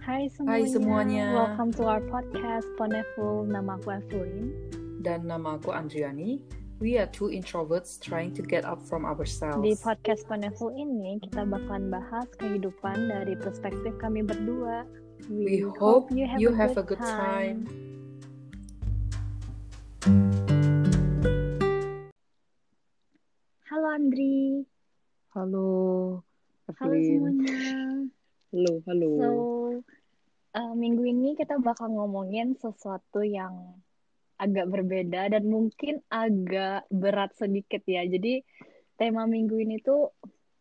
Hai semuanya. Hai semuanya. Welcome to our podcast Poneful. Nama aku Evelyn. Dan nama aku Andriani. We are two introverts trying to get up from ourselves. Di podcast Poneful ini kita bakalan bahas kehidupan dari perspektif kami berdua. We hope you have, a, good time. Halo Andri. Halo. Halo Evelyn. semuanya. Halo, halo. So, uh, minggu ini kita bakal ngomongin sesuatu yang agak berbeda dan mungkin agak berat sedikit ya. Jadi tema minggu ini tuh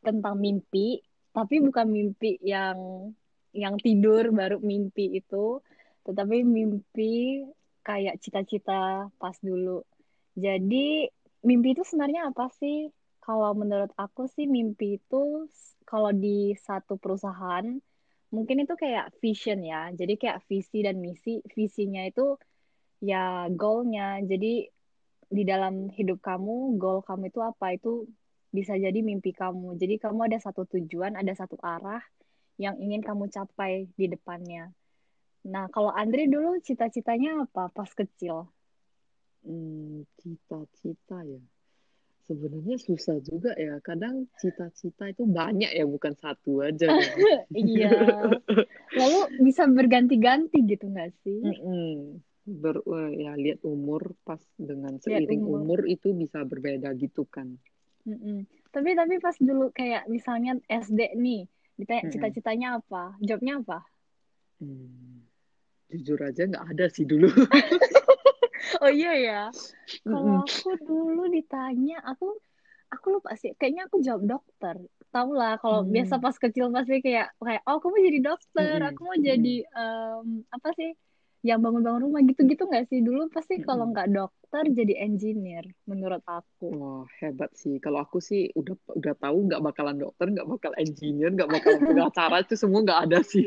tentang mimpi, tapi bukan mimpi yang yang tidur baru mimpi itu, tetapi mimpi kayak cita-cita pas dulu. Jadi mimpi itu sebenarnya apa sih? Kalau menurut aku sih mimpi itu kalau di satu perusahaan mungkin itu kayak vision ya. Jadi kayak visi dan misi. Visinya itu ya goalnya. Jadi di dalam hidup kamu, goal kamu itu apa? Itu bisa jadi mimpi kamu. Jadi kamu ada satu tujuan, ada satu arah yang ingin kamu capai di depannya. Nah, kalau Andri dulu cita-citanya apa pas kecil? Hmm, cita-cita ya. Sebenarnya susah juga ya. Kadang cita-cita itu banyak ya, bukan satu aja. kan. Iya. Lalu bisa berganti-ganti gitu nggak sih? Mm-mm. Ber, eh, ya lihat umur pas dengan seiring umur. umur itu bisa berbeda gitu kan. Mm-mm. Tapi tapi pas dulu kayak misalnya SD nih, ditanya Mm-mm. cita-citanya apa? Jawabnya apa? Hmm, Jujur aja nggak ada sih dulu. Oh iya ya. Kalau aku dulu ditanya, aku aku lupa sih. Kayaknya aku jawab dokter. Tahu lah kalau Hmm. biasa pas kecil pasti kayak kayak oh aku mau jadi dokter, Mm-mm. aku mau jadi em, apa sih? Yang bangun-bangun rumah gitu-gitu nggak sih? Dulu pasti kalau nggak dokter jadi engineer menurut aku. Wah, hebat sih. Kalau aku sih udah udah tahu nggak bakalan dokter, nggak bakal engineer, nggak bakalan pengacara itu semua nggak ada sih.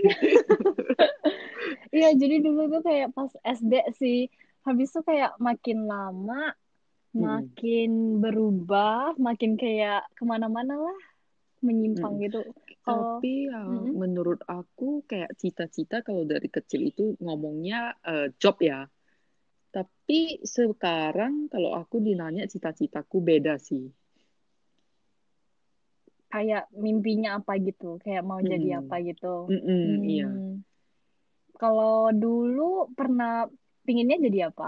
Iya, jadi dulu tuh kayak pas SD sih. Habis itu kayak makin lama, Hmm. makin berubah, makin kayak ke mana-mana lah, menyimpang Mm. gitu. Kalau, Tapi ya, Mm-mm. menurut aku kayak cita-cita kalau dari kecil itu ngomongnya eh, job ya. Tapi sekarang kalau aku dinanya cita-citaku beda sih. kayak mimpinya apa gitu, kayak mau jadi Mm-mm. apa gitu. Iya. Hmm. Kalau dulu pernah pinginnya jadi apa?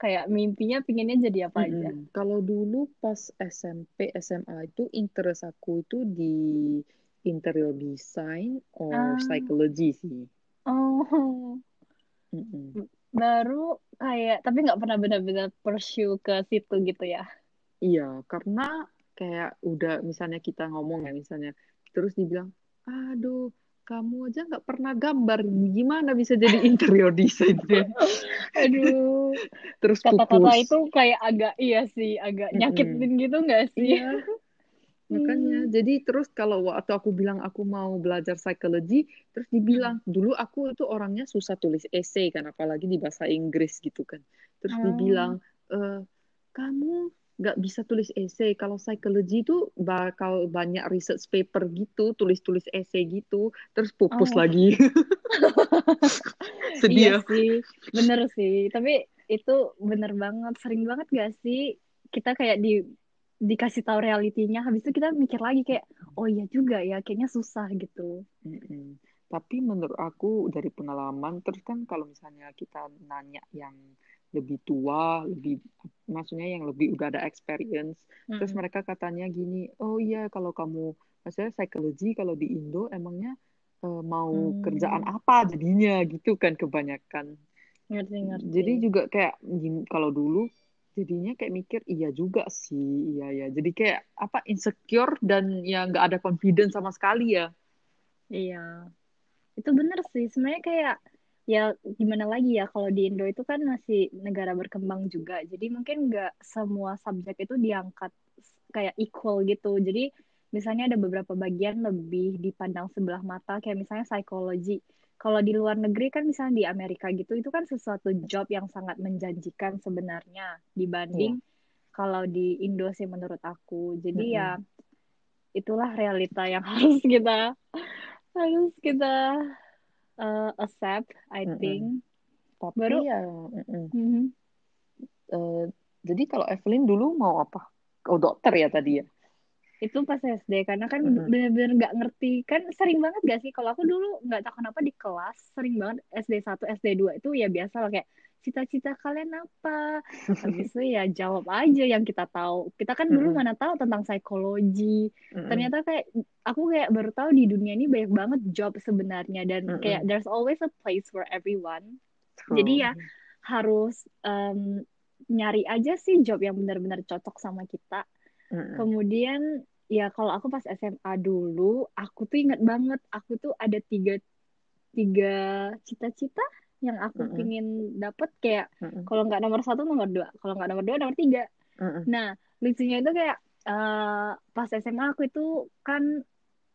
Kayak mimpinya pinginnya jadi apa aja? Mm-mm. Kalau dulu pas SMP, SMA itu interest aku itu di interior design or Ah, psychology sih. oh, Mm-mm. baru kayak, tapi nggak pernah benar-benar pursue ke situ gitu ya? Iya, karena kayak udah misalnya kita ngomong ya misalnya, terus dibilang, aduh, kamu aja nggak pernah gambar, gimana bisa jadi interior designer? Aduh, Terus kata-kata itu kayak agak iya sih, agak nyakitin gitu nggak sih? Iya, makanya. Hmm. Jadi terus kalau waktu aku bilang aku mau belajar psychology, terus dibilang, dulu aku itu orangnya susah tulis essay kan, apalagi di bahasa Inggris gitu kan. Terus Oh, dibilang, "Eh, kamu nggak bisa tulis essay. Kalau psychology itu bakal banyak research paper gitu, tulis-tulis essay gitu, terus pupus oh, lagi. Sedih iya ya. sih, bener sih. Tapi itu bener banget, sering banget gak sih kita kayak di dikasih tahu realitinya, habis itu kita mikir lagi kayak, oh iya juga ya, kayaknya susah gitu. Mm-mm. Tapi menurut aku dari pengalaman, terus kan kalau misalnya kita nanya yang lebih tua, lebih maksudnya yang lebih udah ada experience, terus Mm-mm. mereka katanya gini, oh iya kalau kamu, maksudnya psychology kalau di Indo emangnya eh, mau kerjaan Hmm, apa jadinya gitu kan kebanyakan. ngerti-ngerti. Jadi juga kayak gini, kalau dulu jadinya kayak mikir iya juga sih, iya ya. Jadi kayak apa insecure dan ya nggak ada confidence sama sekali ya. Iya, itu bener sih. Sebenarnya kayak ya gimana lagi ya kalau di Indo itu kan masih negara berkembang juga. Jadi mungkin nggak semua subjek itu diangkat kayak equal gitu. Jadi misalnya ada beberapa bagian lebih dipandang sebelah mata kayak misalnya psikologi. Kalau di luar negeri kan misalnya di Amerika gitu itu kan sesuatu job yang sangat menjanjikan sebenarnya dibanding kalau di Indo sih menurut aku. Jadi ya itulah realita yang harus kita harus kita uh, accept, I Mm-mm. think. Tapi Baru, ya, mm-mm. mhm. Eh, jadi kalau Evelyn dulu mau apa? Oh dokter ya tadi ya. Itu pas SD karena kan Mm-mm. bener-bener nggak ngerti kan sering banget gak sih kalau aku dulu nggak tahu kenapa di kelas sering banget SD 1 SD 2 itu ya biasa lah kayak cita-cita kalian apa habis itu ya jawab aja yang kita tahu kita kan dulu Mm-mm. mana tahu tentang psikologi Mm-mm. ternyata kayak aku kayak baru tahu di dunia ini banyak banget job sebenarnya dan kayak Mm-mm. there's always a place for everyone jadi ya True. harus em, nyari aja sih job yang benar-benar cocok sama kita Mm-mm. Kemudian ya kalau aku pas SMA dulu, aku tuh inget banget, aku tuh ada tiga tiga cita-cita yang aku Mm-mm. pingin dapet kayak Mm-mm. kalau nggak nomor satu nomor dua, kalau nggak nomor dua nomor tiga. Mm-mm. Nah lucunya itu kayak eh, pas SMA aku itu kan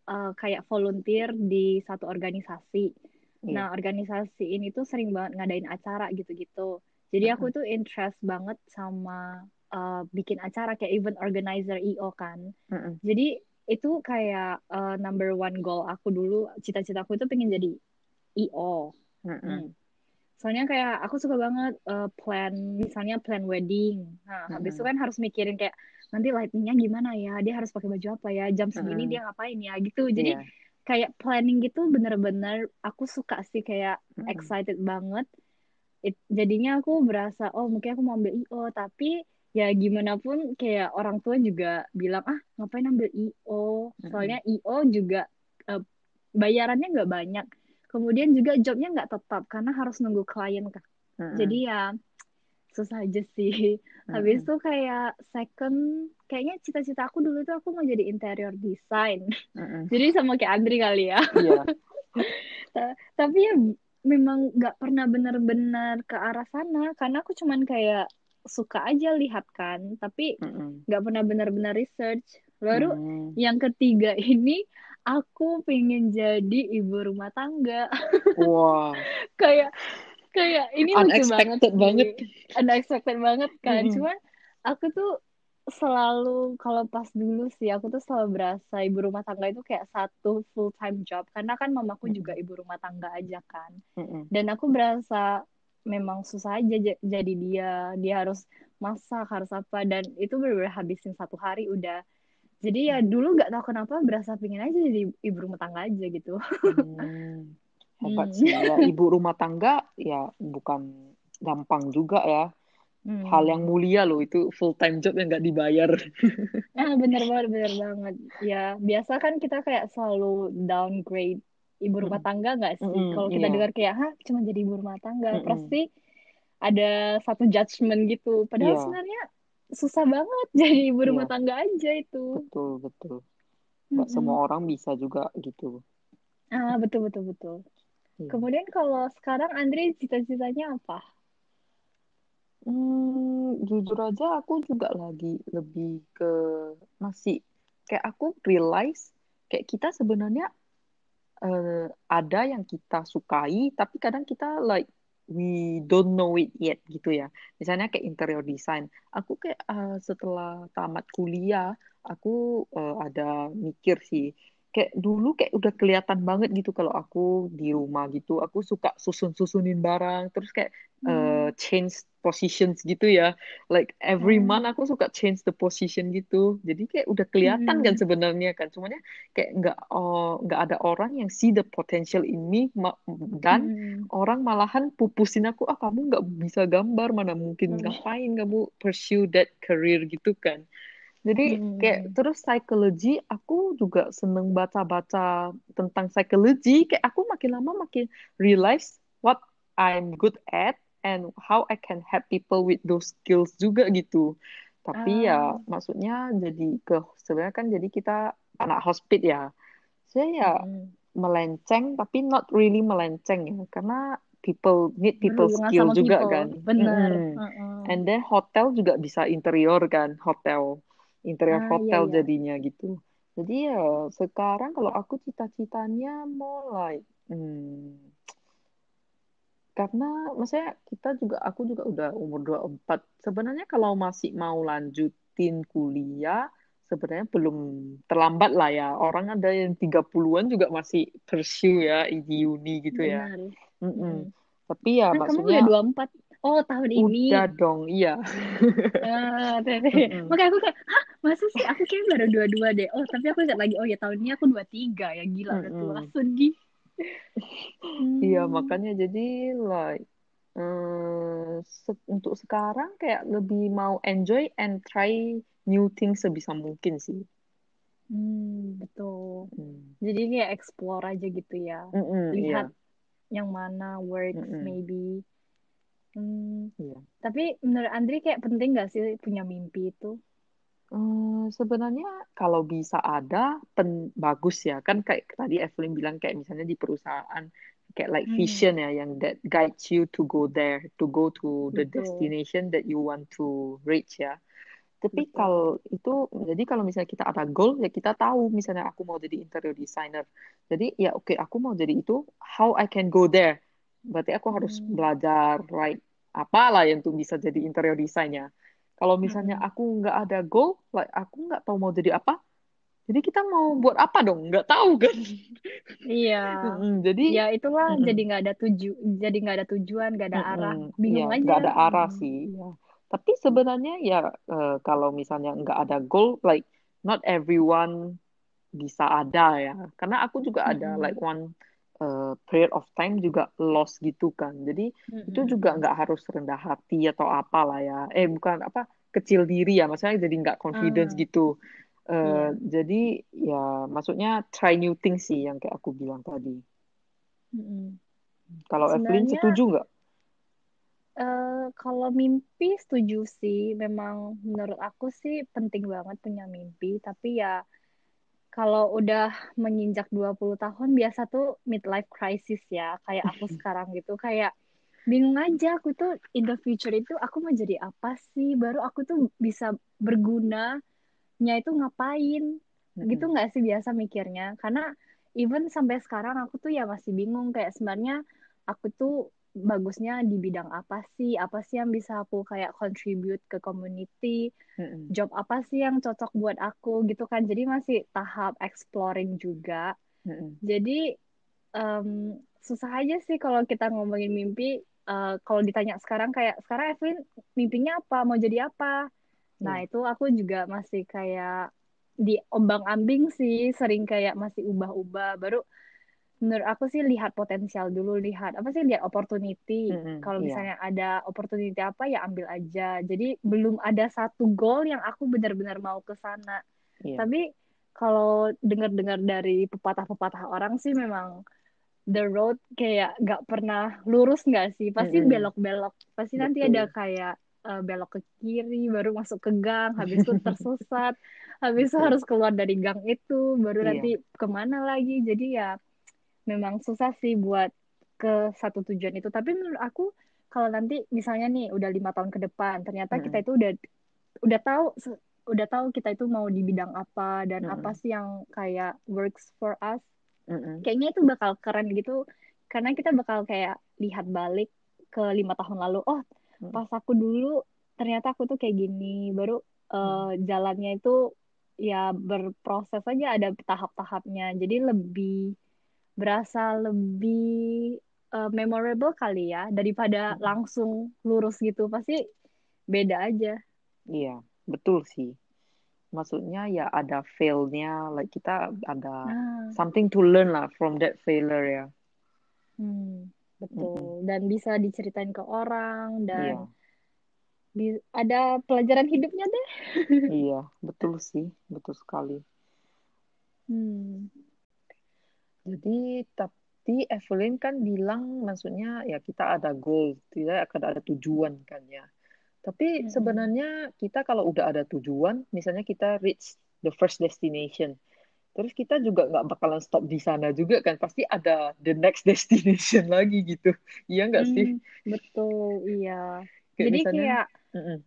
eh, kayak volunteer di satu organisasi. Iya. Nah organisasi ini tuh sering banget ngadain acara gitu-gitu. Jadi aku tuh interest banget sama eh, bikin acara kayak event organizer IO kan. Mm-mm. Jadi itu kayak uh, number one goal aku dulu, cita-citaku itu pengen jadi IO. Mm-mm. Hmm. Soalnya kayak aku suka banget uh, plan, misalnya plan wedding. Nah, habis itu kan harus mikirin kayak nanti lightingnya gimana ya, dia harus pakai baju apa ya, jam segini Mm-mm. dia ngapain ya, gitu. Jadi Iya. kayak planning gitu bener-bener aku suka sih kayak Mm-mm. excited banget. It- jadinya aku berasa oh mungkin aku mau ambil IO tapi ya gimana pun kayak orang tua juga bilang ah ngapain ambil IO soalnya IO juga eh, bayarannya nggak banyak kemudian juga jobnya nggak tetap karena harus nunggu klien kan Mm-mm. jadi ya susah aja sih habis Mm-mm. itu kayak second kayaknya cita-cita aku dulu tuh aku mau jadi interior design Mm-mm. jadi sama kayak Andri kali ya Iya. Ta- tapi ya memang nggak pernah benar-benar ke arah sana karena aku cuman kayak suka aja lihat kan tapi nggak pernah benar-benar research baru Mm. yang ketiga ini aku pengen jadi ibu rumah tangga Wah, kayak kayak ini lucu banget unexpected banget. unexpected banget kan Mm-mm. cuman aku tuh selalu kalau pas dulu sih aku tuh selalu berasa ibu rumah tangga itu kayak satu full time job karena kan mamaku Mm-mm. juga ibu rumah tangga aja kan Mm-mm. dan aku berasa memang susah aja jadi dia dia harus masak harus apa dan itu bener-bener habisin satu hari udah jadi ya dulu nggak tahu kenapa berasa pingin aja jadi ibu rumah tangga aja gitu Hmm. Hmm. Hebat sih ya. Ibu rumah tangga ya bukan gampang juga ya. Hmm. Hal yang mulia loh itu full time job yang nggak dibayar. ah bener banget bener banget ya biasa kan kita kayak selalu downgrade ibu rumah Mm. tangga nggak sih Mm-mm, kalau kita iya. dengar kayak hah cuma jadi ibu rumah tangga Mm-mm. pasti ada satu judgement gitu padahal Iya. sebenarnya susah banget jadi ibu rumah Iya. tangga aja itu Betul, betul. Nggak Mm-mm. semua orang bisa juga gitu. ah betul betul betul Iya. kemudian kalau sekarang Andre cita-citanya apa Hmm, jujur aja aku juga lagi lebih ke masih kayak aku realize kayak kita sebenarnya eh, ada yang kita sukai tapi kadang kita like we don't know it yet gitu ya. Misalnya kayak interior design. Aku kayak eh, setelah tamat kuliah aku eh, ada mikir sih kayak dulu kayak udah kelihatan banget gitu kalau aku di rumah gitu aku suka susun-susunin barang terus kayak eh, change positions gitu ya like every Hmm. month aku suka change the position gitu jadi kayak udah kelihatan kan Hmm. sebenarnya kan cuman ya kayak nggak oh, nggak ada orang yang see the potential in me dan Hmm. orang malahan pupusin aku ah kamu nggak bisa gambar mana mungkin Hmm. ngapain kamu pursue that career gitu kan jadi kayak Hmm. terus psychology aku juga seneng baca-baca tentang psychology kayak aku makin lama makin realize what I'm good at and how I can help people with those skills juga gitu. Tapi Ah. ya maksudnya jadi ke sebenarnya kan jadi kita anak hospit ya. Saya ya Hmm. melenceng tapi not really melenceng ya karena people need people berhubungan skill juga people kan. bener Mm-mm. Heeh. And then hotel juga bisa interior kan, hotel. Interior ah iya hotel iya jadinya gitu. Jadi ya sekarang kalau aku cita-citanya mau like hmm, karena maksudnya kita juga aku juga udah umur 24. Sebenarnya kalau masih mau lanjutin kuliah, sebenarnya belum terlambat lah ya. Orang ada yang 30-an juga masih pursue ya di uni gitu ya. Benar. Mm-mm. Mm. Tapi ya Nah, kamu maksudnya udah 24. Oh, tahun ini. udah dong, iya. Teh. Mm-mm. Makanya aku kayak, hah, masa sih? Aku kayak baru dua-dua deh. Oh, tapi aku ingat lagi, oh ya tahun ini aku 23 ya. Gila, udah tua. Sedih. Iya, Hmm. makanya jadi like eh, se- untuk sekarang kayak lebih mau enjoy and try new things sebisa mungkin sih. Hmm, betul. Hmm. Jadi kayak explore aja gitu ya. Mm-mm, iya, Lihat yang mana works Mm-mm, maybe. Hmm, iya. tapi menurut Andri kayak penting gak sih punya mimpi itu? Eh, sebenarnya kalau bisa ada, pen, bagus ya. Kan kayak tadi Evelyn bilang kayak misalnya di perusahaan kayak like Hmm, vision ya yang that guides you to go there, to go to the betul, destination that you want to reach ya. Tapi betul. kalau itu, jadi kalau misalnya kita ada goal, ya kita tahu misalnya aku mau jadi interior designer. Jadi ya oke, aku mau jadi itu, how I can go there. Berarti aku harus Hmm, belajar, right, apalah yang untuk bisa jadi interior designer. Kalau misalnya mm-mm. aku nggak ada goal, like aku nggak tahu mau jadi apa, jadi kita mau buat apa dong? Nggak tahu kan? Iya, Mm-mm, jadi, ya itulah mm-mm. jadi nggak ada tuju, jadi nggak ada tujuan, nggak ada arah, Mm-mm, bingung Iya, aja. nggak ada arah Hmm. sih. Ya. Tapi sebenarnya ya eh, kalau misalnya nggak ada goal, like not everyone bisa ada ya. Karena aku juga ada Mm-mm. like one eh, period of time juga lost gitu kan. Jadi itu juga nggak harus rendah hati atau apalah ya. Eh bukan apa kecil diri ya. Maksudnya jadi nggak confidence Ah, gitu. Eh, iya. jadi ya maksudnya try new things sih yang kayak aku bilang tadi. Mm-mm. Kalau Evelyn setuju nggak? eh kalau mimpi setuju sih, memang menurut aku sih penting banget punya mimpi, tapi ya kalau udah menginjak 20 tahun biasa tuh midlife crisis ya, kayak aku sekarang gitu, kayak bingung aja aku tuh in the future itu aku mau jadi apa sih, baru aku tuh bisa bergunanya itu ngapain, gitu nggak sih biasa mikirnya, karena even sampai sekarang aku tuh ya masih bingung. Kayak sebenarnya aku tuh bagusnya di bidang apa sih, apa sih yang bisa aku kayak contribute ke community, Mm-mm. job apa sih yang cocok buat aku gitu kan. Jadi masih tahap exploring juga. Mm-mm. Jadi em, susah aja sih kalau kita ngomongin mimpi. Eh, kalau ditanya sekarang kayak sekarang Evelyn mimpinya apa, mau jadi apa? Nah Iya. itu aku juga masih kayak di ombang-ambing sih, sering kayak masih ubah-ubah. Baru menurut aku sih lihat potensial dulu, lihat apa sih lihat opportunity. Mm-mm. Kalau Iya. misalnya ada opportunity apa ya ambil aja. Jadi belum ada satu goal yang aku benar-benar mau ke sana. Iya. Tapi kalau dengar-dengar dari pepatah-pepatah orang sih memang the road kayak gak pernah lurus nggak sih? Pasti Mm-mm. belok-belok. Pasti nanti ada Betul. kayak eh, belok ke kiri, baru masuk ke gang, habis itu tersesat, habis itu Betul. harus keluar dari gang itu, baru Iya. nanti ke mana lagi. Jadi ya memang susah sih buat ke satu tujuan itu. Tapi menurut aku kalau nanti misalnya nih udah lima tahun ke depan, ternyata kita Mm-mm. itu udah udah tahu udah tahu kita itu mau di bidang apa dan apa Mm-mm. sih yang kayak works for us. Mm-mm. Kayaknya itu bakal keren gitu karena kita bakal kayak lihat balik ke lima tahun lalu. Oh, Mm. pas aku dulu ternyata aku tuh kayak gini. Baru eh, jalannya itu ya berproses aja ada tahap-tahapnya. Jadi lebih berasa lebih eh, memorable kali ya daripada Mm-mm. langsung lurus gitu. Pasti beda aja. Iya, betul sih. Maksudnya ya ada fail-nya, like kita ada Nah, something to learn lah from that failure ya. hmm, betul. Dan bisa diceritain ke orang dan Iya, di- ada pelajaran hidupnya deh. iya, betul sih, betul sekali. Hmm. Jadi tapi Evelyn kan bilang maksudnya ya kita ada goal, tidak akan ada tujuan kan ya. Tapi Mm-mm. sebenarnya kita kalau udah ada tujuan, misalnya kita reach the first destination, terus kita juga nggak bakalan stop di sana juga kan, pasti ada the next destination lagi gitu. Iya nggak sih? Hmm, betul, iya. Kayak Jadi misalnya, kayak mm-mm.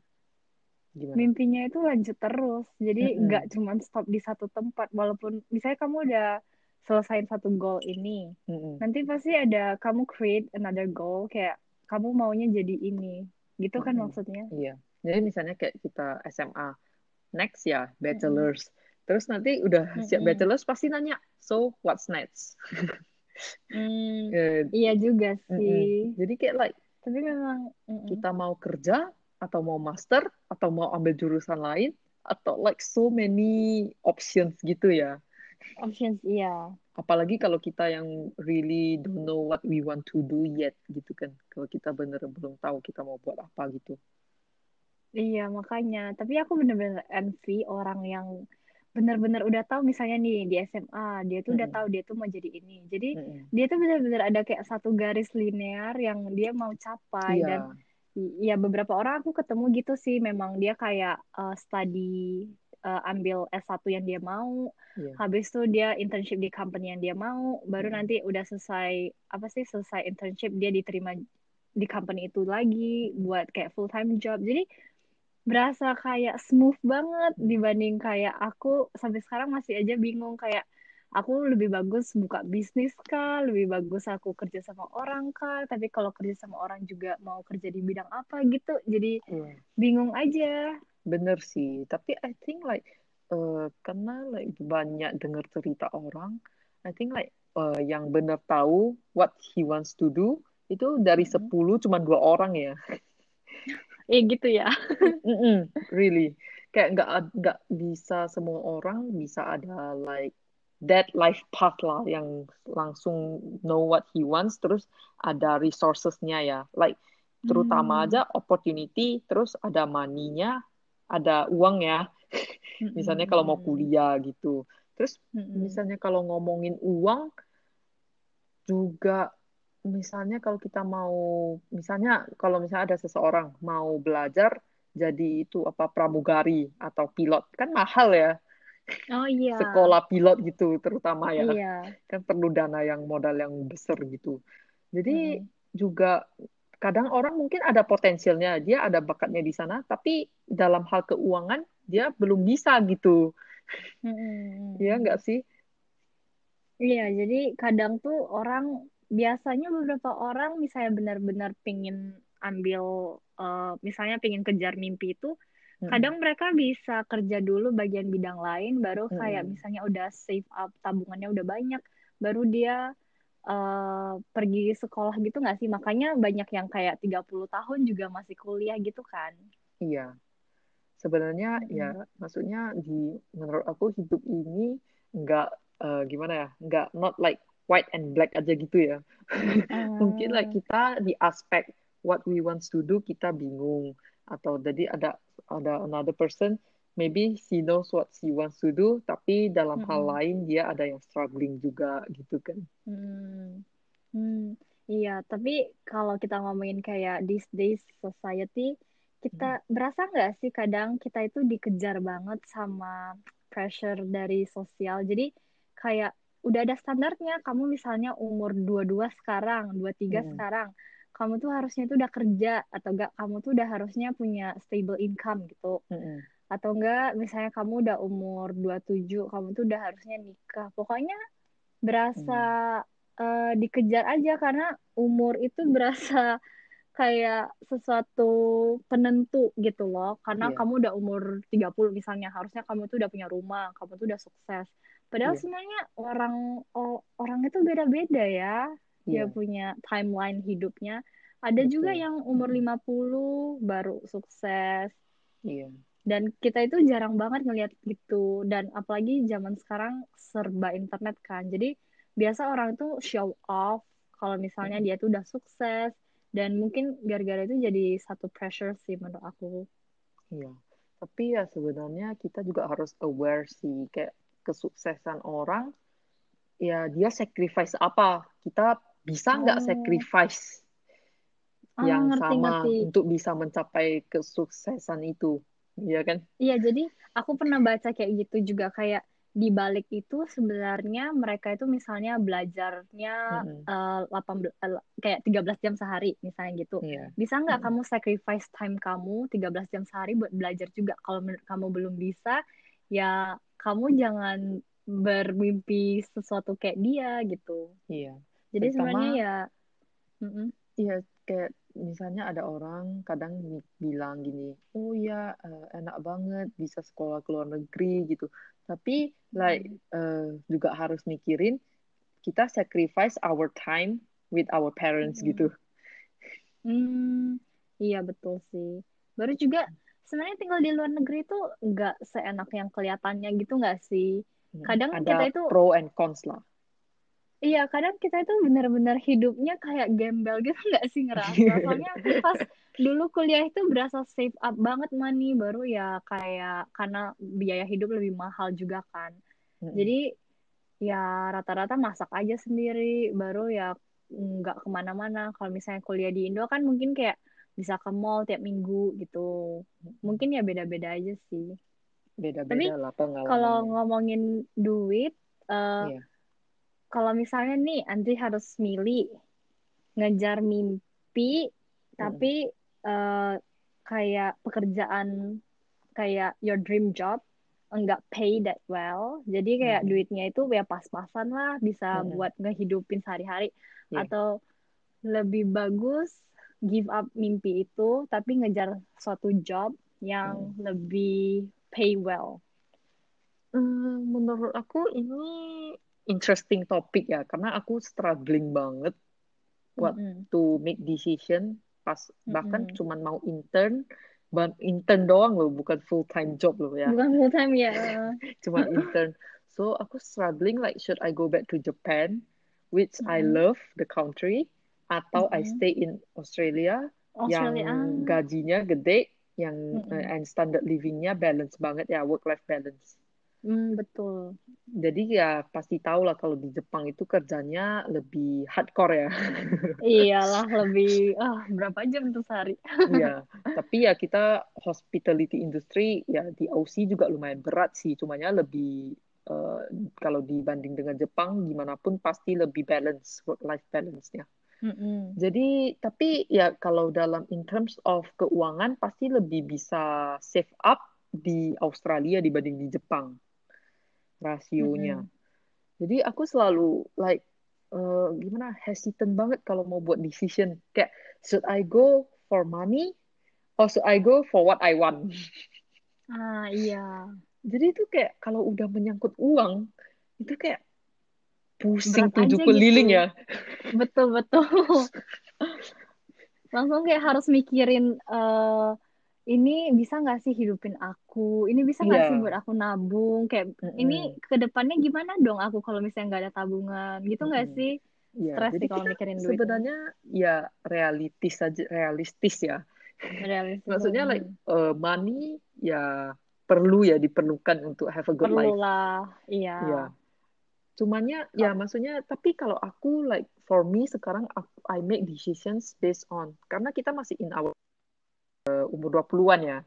Gimana? mimpinya itu lanjut terus. Jadi nggak cuma stop di satu tempat. Walaupun misalnya kamu udah selesaiin satu goal ini, Mm-mm. nanti pasti ada kamu create another goal kayak kamu maunya jadi ini. Gitu kan Mm-mm. maksudnya? Iya. Jadi misalnya kayak kita SMA, next ya bachelor's. Terus nanti udah siap Mm-mm. bachelor's pasti nanya, so what's next? Eh, iya juga sih. Jadi kayak like Tapi memang mm-mm. kita mau kerja atau mau master atau mau ambil jurusan lain atau like so many options gitu ya. Options iya. Apalagi kalau kita yang really don't know what we want to do yet gitu kan. Kalau kita bener belum tahu kita mau buat apa gitu. Iya, makanya. Tapi aku bener-bener envy orang yang bener-bener udah tahu misalnya nih di SMA, dia tuh udah Mm-mm. tahu dia tuh mau jadi ini. Jadi Mm-mm. dia tuh bener-bener ada kayak satu garis linear yang dia mau capai dan Iya, ya beberapa orang aku ketemu gitu sih memang dia kayak uh, study uh, ambil S1 yang dia mau, iya. habis itu dia internship di company yang dia mau, baru Mm-mm. nanti udah selesai apa sih selesai internship dia diterima di company itu lagi buat kayak full time job. Jadi berasa kayak smooth banget dibanding kayak aku sampai sekarang masih aja bingung kayak aku lebih bagus buka bisnis kah, lebih bagus aku kerja sama orang kah, tapi kalau kerja sama orang juga mau kerja di bidang apa gitu, jadi Iya. bingung aja. Bener sih, tapi I think like eh, karena like banyak dengar cerita orang, I think like eh, yang benar tahu what he wants to do itu dari Mm-mm. 10 cuma dua orang ya. Eh gitu ya. Mm-mm, really. Kayak nggak nggak bisa semua orang bisa ada like that life path lah yang langsung know what he wants terus ada resourcesnya ya. Like terutama Hmm. aja opportunity terus ada money-nya, ada uang ya. Misalnya kalau mau kuliah gitu. Terus misalnya kalau ngomongin uang juga misalnya kalau kita mau misalnya kalau misalnya ada seseorang mau belajar jadi itu apa pramugari atau pilot kan mahal ya Oh iya. sekolah pilot gitu terutama ya Iya. kan perlu dana yang modal yang besar gitu jadi Mm-mm. juga kadang orang mungkin ada potensialnya dia ada bakatnya di sana tapi dalam hal keuangan dia belum bisa gitu ya nggak sih Iya, jadi kadang tuh orang biasanya beberapa orang misalnya benar-benar pingin ambil eh, misalnya pingin kejar mimpi itu Mm-mm. kadang mereka bisa kerja dulu bagian bidang lain baru kayak Mm-mm. misalnya udah save up tabungannya udah banyak baru dia eh, pergi sekolah gitu nggak sih? Makanya banyak yang kayak 30 tahun juga masih kuliah gitu kan? Iya, sebenarnya ya Mm-mm. maksudnya di menurut aku hidup ini nggak eh, gimana ya, nggak not like white and black aja gitu ya. Mungkin lah Hmm, kita di aspek what we want to do kita bingung. Atau jadi ada ada another person maybe she knows what she wants to do tapi dalam hal mm-mm. lain dia ada yang struggling juga gitu kan. Hmm, hmm, iya, tapi kalau kita ngomongin kayak these days society, kita berasa nggak sih kadang kita itu dikejar banget sama pressure dari sosial. Jadi kayak udah ada standarnya, kamu misalnya umur 22 sekarang, 23 Mm-mm. sekarang, kamu tuh harusnya tuh udah kerja, atau enggak kamu tuh udah harusnya punya stable income gitu. Mm-mm. Atau enggak misalnya kamu udah umur 27, kamu tuh udah harusnya nikah. Pokoknya berasa eh, dikejar aja karena umur itu berasa kayak sesuatu penentu gitu loh. Karena Iya, kamu udah umur 30 misalnya, harusnya kamu tuh udah punya rumah, kamu tuh udah sukses. Padahal iya, sebenarnya orang o- orang itu beda-beda ya. Dia iya, punya timeline hidupnya. Ada juga betul. yang umur Mm-mm. 50 baru sukses. Iya, Dan kita itu jarang banget ngelihat gitu. Dan apalagi zaman sekarang serba internet kan. Jadi biasa orang itu show off kalau misalnya dia tuh udah sukses. Dan mungkin gara-gara itu jadi satu pressure sih menurut aku. Iya. Tapi ya sebenarnya kita juga harus aware sih kayak kesuksesan orang ya dia sacrifice apa kita bisa nggak Oh, sacrifice ah yang sama ngerti-ngerti. untuk bisa mencapai kesuksesan itu ya kan Iya, jadi aku pernah baca kayak gitu juga kayak di balik itu sebenarnya mereka itu misalnya belajarnya Mm-mm. eh, 18 eh, kayak 13 jam sehari misalnya gitu. iya Bisa nggak Mm-mm. kamu sacrifice time kamu 13 jam sehari buat belajar juga? Kalau menurut kamu belum bisa, ya kamu jangan bermimpi sesuatu kayak dia gitu. iya Jadi sebenarnya terutama ya mm-mm, Iya, kayak misalnya ada orang kadang bi- bilang gini, oh ya enak banget bisa sekolah ke luar negeri gitu. Tapi like eh, juga harus mikirin kita sacrifice our time with our parents Mm-mm. gitu. Hmm, iya betul sih. Baru juga sebenarnya tinggal di luar negeri itu nggak seenak yang kelihatannya gitu nggak sih? Hmm, Kadang Ada kita itu, pro and cons lah. Iya kadang kita itu benar-benar hidupnya kayak gembel gitu nggak sih ngerasa? Soalnya aku pas dulu kuliah itu berasa save up banget money, baru ya kayak karena biaya hidup lebih mahal juga kan. Jadi ya rata-rata masak aja sendiri, baru ya nggak ke mana-mana. Kalau misalnya kuliah di Indo kan mungkin kayak bisa ke mall tiap minggu gitu. Mungkin ya beda-beda aja sih. Tapi Beda-beda lah kalau ngomongin duit, eh, Iya. Kalau misalnya nih Andri harus milih ngejar mimpi, Mm-mm. tapi eh, kayak pekerjaan kayak your dream job enggak pay that well. Jadi kayak Mm-mm. duitnya itu ya pas-pasan lah bisa Mm-mm. buat ngehidupin sehari-hari Iya. atau lebih bagus give up mimpi itu tapi ngejar suatu job yang Mm. lebih pay well. Eh, menurut aku ini interesting topik ya, karena aku struggling banget buat Mm-mm. to make decision pas bahkan Mm-mm. cuman mau intern, ban- intern doang loh, bukan full time job loh ya, Bukan full time ya. cuman intern. So aku struggling like should I go back to Japan, which I Mm-mm. love the country, atau I Mm-mm. stay in Australia yang Australia. Ah. gajinya gede, yang eh, Mm-mm. and standard livingnya balance banget ya, work life balance. Hmm, betul. Jadi ya pasti tahu lah kalau di Jepang itu kerjanya lebih hardcore ya. Iyalah lebih ah berapa jam tuh sehari? Iya, tapi ya kita hospitality industry ya di Aussie juga lumayan berat sih. Cumanya lebih eh, kalau dibanding dengan Jepang gimana pun pasti lebih balance work life balance-nya. Mm-mm. Jadi tapi ya kalau dalam in terms of keuangan pasti lebih bisa save up di Australia dibanding di Jepang rasionya. Mm-mm. Jadi aku selalu like eh, gimana hesitant banget kalau mau buat decision kayak should I go for money or should I go for what I want. Ah iya. Jadi itu kayak kalau udah menyangkut uang itu kayak pusing Berat tujuh keliling gitu. ya. Betul betul. Langsung kayak harus mikirin eh ini bisa nggak sih hidupin aku? Ini bisa nggak sih Iya. buat aku nabung? Kayak ini Mm-mm. ke depannya gimana dong aku kalau misalnya nggak ada tabungan? Gitu nggak Mm-mm. sih? Iya, Stres jadi sih kalau mikirin duit ini. sebenarnya ya realistis saja realistis ya. Realistis. Maksudnya like Hmm. eh, money ya perlu ya diperlukan untuk have a good life. Perlulah. Iya. Iya. Cumannya ya maksudnya tapi kalau aku like for me sekarang I make decisions based on karena kita masih in our uh, umur 20-an ya.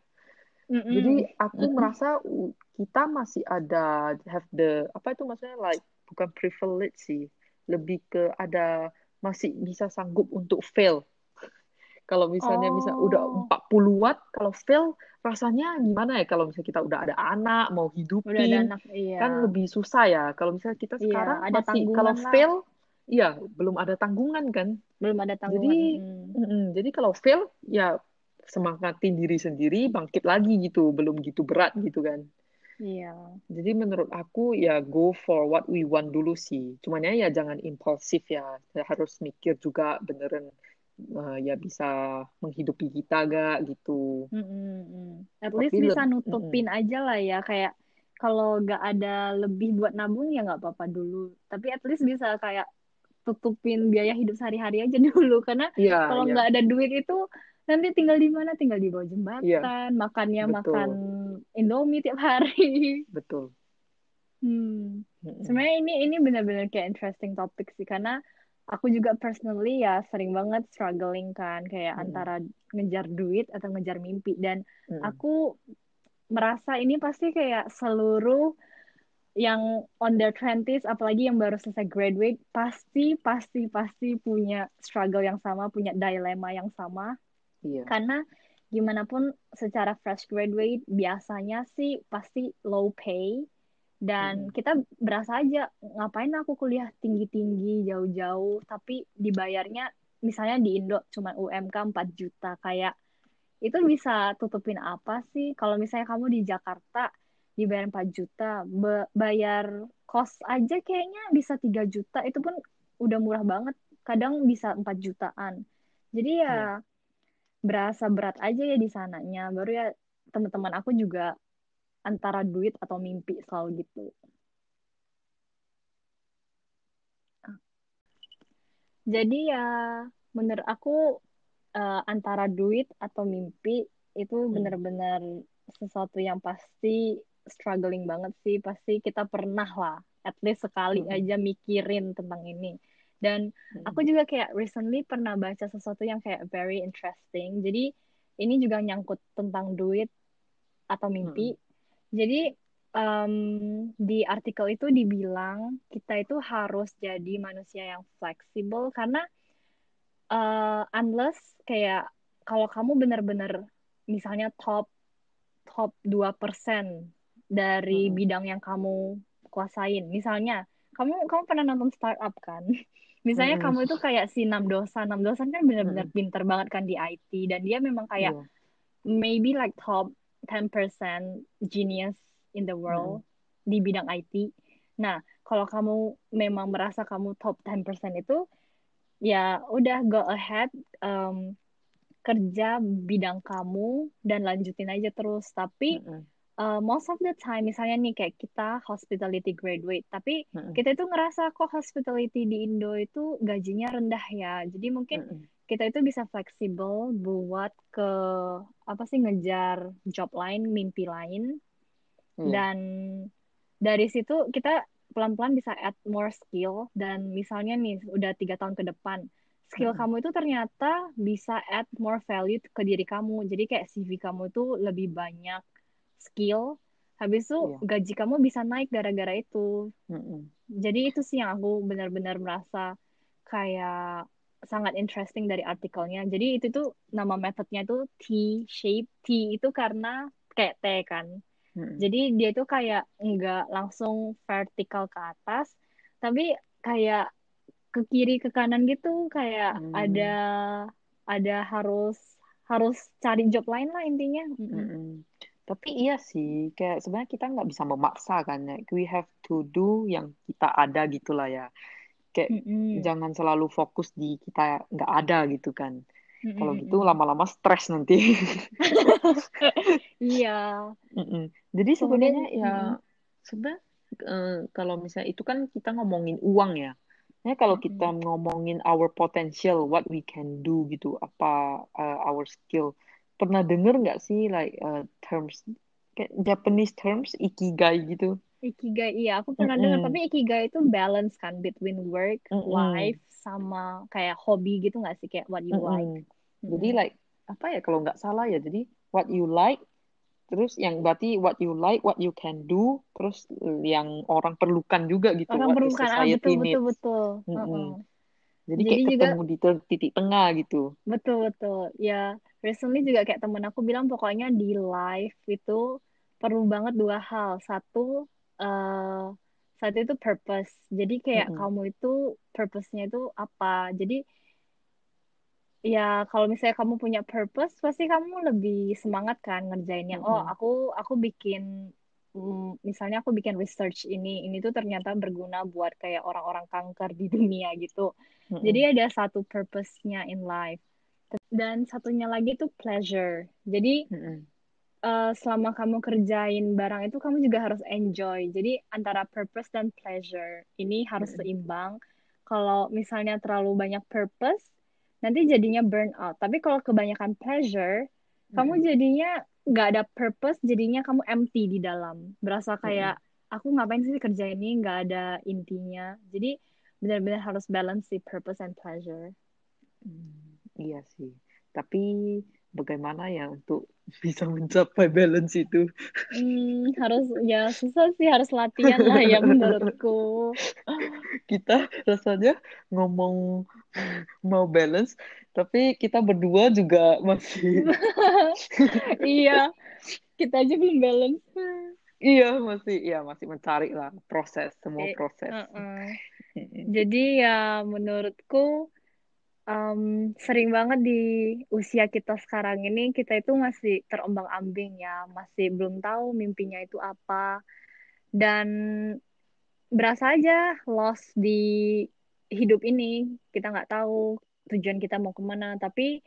Mm-mm. Jadi aku merasa uh, kita masih ada have the apa itu maksudnya like bukan privilege sih, lebih ke ada masih bisa sanggup untuk fail. Kalau misalnya misal udah Oh. 40-an kalau fail rasanya gimana ya kalau misalnya kita udah ada anak mau Udah ada hidupin anak, iya. kan lebih susah ya. Kalau misalnya kita Iya, sekarang ada masih kalau lah. fail, iya belum ada tanggungan kan. Belum ada tanggungan. Jadi, Mm. mm-mm, jadi kalau fail ya semangatin diri sendiri, bangkit lagi gitu, belum gitu berat gitu kan. Iya. Jadi menurut aku ya go for what we want dulu sih. Cuman ya, ya jangan impulsif ya. Ya harus mikir juga beneran eh, ya bisa menghidupi kita gak gitu. Mm-mm-mm. At Tapi least bisa nutupin aja lah ya kayak kalau nggak ada lebih buat nabung ya nggak apa-apa dulu. Tapi at least bisa kayak tutupin biaya hidup sehari-hari aja dulu karena Iya, kalau iya. nggak ada duit itu nanti tinggal di mana? Tinggal di bawah Iya, jembatan, makannya betul. makan Indomie tiap hari. Betul. Hmm. Sebenarnya ini ini benar-benar kayak interesting topik sih karena aku juga personally ya sering banget struggling kan kayak Mm-mm. antara ngejar duit atau ngejar mimpi dan Mm-mm. aku merasa ini pasti kayak seluruh yang on their 20s apalagi yang baru selesai graduate pasti pasti pasti punya struggle yang sama, punya dilema yang sama Iya. karena gimana pun secara fresh graduate biasanya sih pasti low pay dan Mm-mm. kita berasa aja ngapain aku kuliah tinggi-tinggi jauh-jauh tapi dibayarnya misalnya di Indo cuma UMK 4 juta kayak itu bisa tutupin apa sih kalau misalnya kamu di Jakarta dibayar 4 juta bayar kos aja kayaknya bisa 3 juta itu pun udah murah banget kadang bisa 4 jutaan jadi ya Iya. Berasa berat aja ya di sananya baru ya teman-teman aku juga antara duit atau mimpi selalu gitu jadi ya menurut aku eh, antara duit atau mimpi itu Hmm. benar-benar sesuatu yang pasti struggling banget sih pasti kita pernah lah at least sekali Mm-mm. aja mikirin tentang ini dan aku juga kayak recently pernah baca sesuatu yang kayak very interesting jadi ini juga nyangkut tentang duit atau mimpi jadi em, di artikel itu dibilang kita itu harus jadi manusia yang fleksibel karena eh, unless kayak kalau kamu benar-benar misalnya top top 2% dari Mm-mm. bidang yang kamu kuasain. Misalnya, kamu kamu pernah nonton startup kan? Misalnya Mm-mm. kamu itu kayak si Nam Dosan. Nam Dosan kan benar-benar Mm-mm. pinter banget kan di IT dan dia memang kayak Iya. maybe like top 10% genius in the world di bidang IT. Nah, kalau kamu memang merasa kamu top 10% itu, ya udah go ahead um, kerja bidang kamu dan lanjutin aja terus. Tapi Mm-mm. Uh, most of the time, misalnya nih kayak kita hospitality graduate, tapi Mm-mm. kita itu ngerasa kok hospitality di Indo itu gajinya rendah ya. Jadi mungkin Mm-mm. kita itu bisa fleksibel buat ke apa sih ngejar job lain, mimpi lain Iya. dan dari situ kita pelan-pelan bisa add more skill dan misalnya nih udah tiga tahun ke depan skill kamu itu ternyata bisa add more value ke diri kamu jadi kayak CV kamu itu lebih banyak skill habis itu Iya. gaji kamu bisa naik gara-gara itu Mm-mm. jadi itu sih yang aku benar-benar merasa kayak sangat interesting dari artikelnya. Jadi itu tuh nama metodenya tuh T-shape. T itu karena kayak T kan. Mm-mm. Jadi dia tuh kayak nggak langsung vertikal ke atas, tapi kayak ke kiri ke kanan gitu kayak Hmm. ada ada harus harus cari job lain lah intinya. Mm-mm. Mm-mm. Tapi iya sih, kayak sebenarnya kita nggak bisa memaksa kan ya. We have to do yang kita ada gitu lah ya. Kayak Mm-mm. jangan selalu fokus di kita nggak ada gitu kan. Kalau Mm-mm, gitu mm-mm. lama-lama stres nanti. Iya. Mm-mm. Jadi Kemudian, sebenarnya ya sebenarnya eh, kalau misalnya itu kan kita ngomongin uang ya. Nah, kalau kita ngomongin our potential, what we can do gitu, apa eh, our skill. Pernah denger nggak sih like eh, terms kayak Japanese terms ikigai gitu? Ikigai, iya aku pernah dengar, Mm-mm. tapi Ikigai itu balance kan between work, Mm-mm. life, sama kayak hobi gitu nggak sih, kayak what you like. Mm-mm. Jadi Mm-mm. like apa ya kalau nggak salah ya, jadi what you like, terus yang berarti what you like, what you can do, terus yang orang perlukan juga gitu, Orang perlukan, ah betul, betul, betul. Mm-mm. Heeh. Jadi Jadi kayak juga, ketemu di titik tengah gitu. betul, betul. Ya, recently juga kayak temen aku bilang pokoknya di life itu perlu banget dua hal. Satu, eh satu itu purpose. Jadi kayak Mm-mm. kamu itu purpose-nya itu apa. Jadi ya kalau misalnya kamu punya purpose pasti kamu lebih semangat kan ngerjainnya oh Mm-mm. aku aku bikin mm, misalnya aku bikin research ini ini tuh ternyata berguna buat kayak orang-orang kanker di dunia gitu Mm-mm. jadi ada satu purpose-nya in life dan satunya lagi tuh pleasure jadi Mm-mm. eh, selama kamu kerjain barang itu kamu juga harus enjoy jadi antara purpose dan pleasure ini harus Mm-mm. seimbang kalau misalnya terlalu banyak purpose nanti jadinya burn out. Tapi kalau kebanyakan pleasure, kamu jadinya nggak ada purpose, jadinya kamu empty di dalam. Berasa kayak, aku ngapain sih kerja ini, nggak ada intinya. Jadi benar-benar harus balance si purpose and pleasure. Hmm, Iya sih. Tapi bagaimana ya untuk bisa mencapai balance itu? Hmm, harus, ya susah sih, harus latihan lah ya menurutku. Kita rasanya ngomong mau balance, tapi kita berdua juga masih Iya, kita aja belum balance. iya masih iya masih mencari lah proses semua Eh, proses. uh-uh. Mm-mm. Jadi ya menurutku um, sering banget di usia kita sekarang ini kita itu masih terombang-ambing ya, masih belum tahu mimpinya itu apa. Dan berasa aja lost di hidup ini kita nggak tahu tujuan kita mau ke mana. Tapi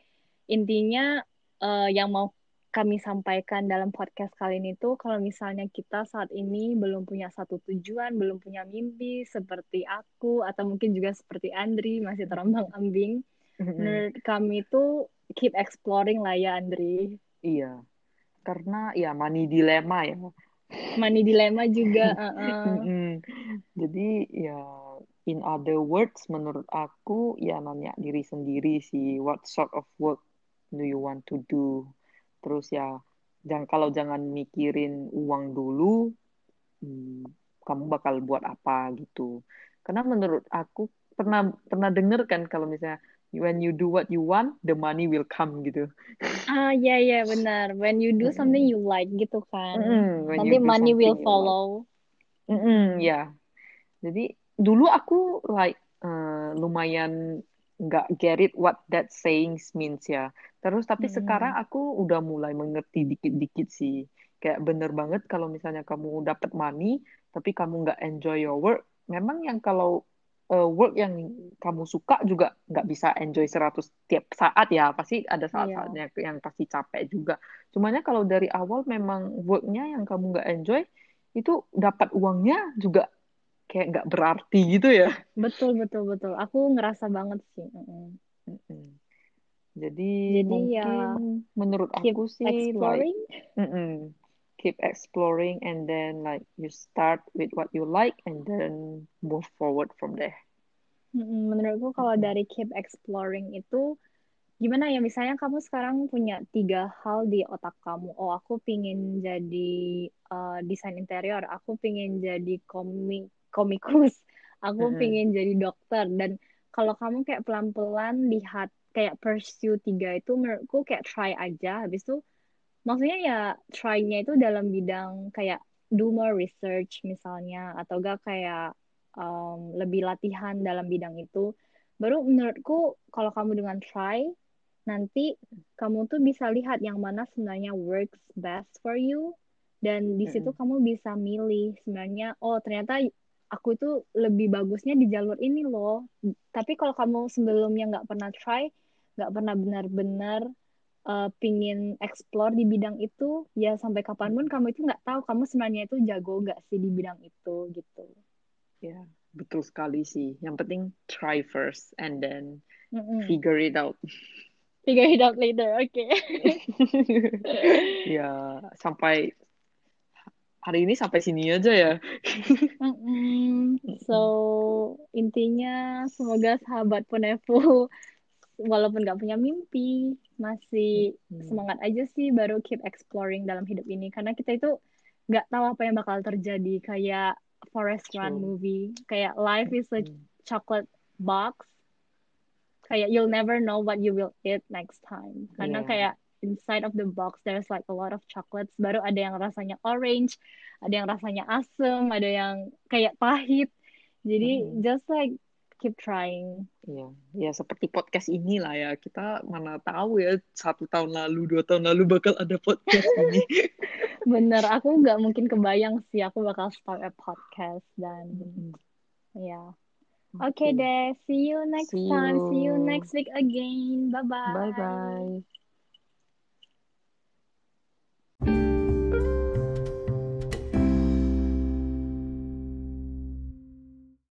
intinya uh, yang mau kami sampaikan dalam podcast kali ini tuh kalau misalnya kita saat ini belum punya satu tujuan, belum punya mimpi seperti aku atau mungkin juga seperti Andri masih terombang-ambing, menurut kami itu keep exploring lah ya Andri. Iya, karena ya money dilema ya. Money dilema juga. uh -uh. Jadi ya in other words menurut aku ya nanya diri sendiri sih what sort of work do you want to do terus ya jangan kalau jangan mikirin uang dulu hmm, kamu bakal buat apa gitu karena menurut aku pernah pernah denger kan kalau misalnya when you do what you want the money will come gitu ah ya yeah, ya yeah, benar when you do something you like gitu kan mm, nanti money will follow like. mm -hmm, ya yeah. jadi dulu aku like uh, lumayan nggak get it what that sayings means ya. Terus tapi hmm. sekarang aku udah mulai mengerti dikit-dikit sih. Kayak bener banget kalau misalnya kamu dapat money tapi kamu nggak enjoy your work, memang yang kalau uh, work yang kamu suka juga nggak bisa enjoy 100 tiap saat ya. Pasti ada saat-saatnya yeah. yang pasti capek juga. Cumanya kalau dari awal memang worknya yang kamu nggak enjoy, itu dapat uangnya juga kayak nggak berarti gitu ya. Betul betul betul. Aku ngerasa banget sih. Jadi, Jadi mungkin ya, menurut aku sih exploring. like keep exploring and then like you start with what you like and then move forward from there. Menurutku kalau dari keep exploring itu gimana ya misalnya kamu sekarang punya tiga hal di otak kamu oh aku pingin jadi uh, desain interior aku pingin jadi komik komikus aku mm-hmm. pingin jadi dokter dan kalau kamu kayak pelan-pelan lihat kayak pursue tiga itu menurutku kayak try aja. Habis itu maksudnya ya try-nya itu dalam bidang kayak do more research misalnya atau gak kayak um, lebih latihan dalam bidang itu. Baru menurutku kalau kamu dengan try nanti kamu tuh bisa lihat yang mana sebenarnya works best for you. Dan di situ mm -hmm. kamu bisa milih sebenarnya oh ternyata aku itu lebih bagusnya di jalur ini loh. Tapi kalau kamu sebelumnya nggak pernah try nggak pernah benar-benar uh, pingin explore di bidang itu ya sampai kapan pun kamu itu nggak tahu kamu sebenarnya itu jago nggak sih di bidang itu gitu ya betul sekali sih yang penting try first and then mm -mm. figure it out figure it out later oke okay. ya sampai hari ini sampai sini aja ya. so intinya semoga sahabat Ponevo walaupun nggak punya mimpi masih hmm. semangat aja sih baru keep exploring dalam hidup ini karena kita itu nggak tahu apa yang bakal terjadi kayak Forest True. Run movie kayak life is a chocolate box kayak you'll never know what you will eat next time karena yeah. kayak inside of the box there's like a lot of chocolates baru ada yang rasanya orange ada yang rasanya asem ada yang kayak pahit jadi hmm. just like keep trying. Iya, ya seperti podcast ini lah ya. Kita mana tahu ya satu tahun lalu, dua tahun lalu bakal ada podcast ini. Bener, aku nggak mungkin kebayang sih aku bakal start a podcast dan mm-hmm. ya. Yeah. Oke okay. okay deh, see you next see time, see you next week again. Bye bye. Bye bye.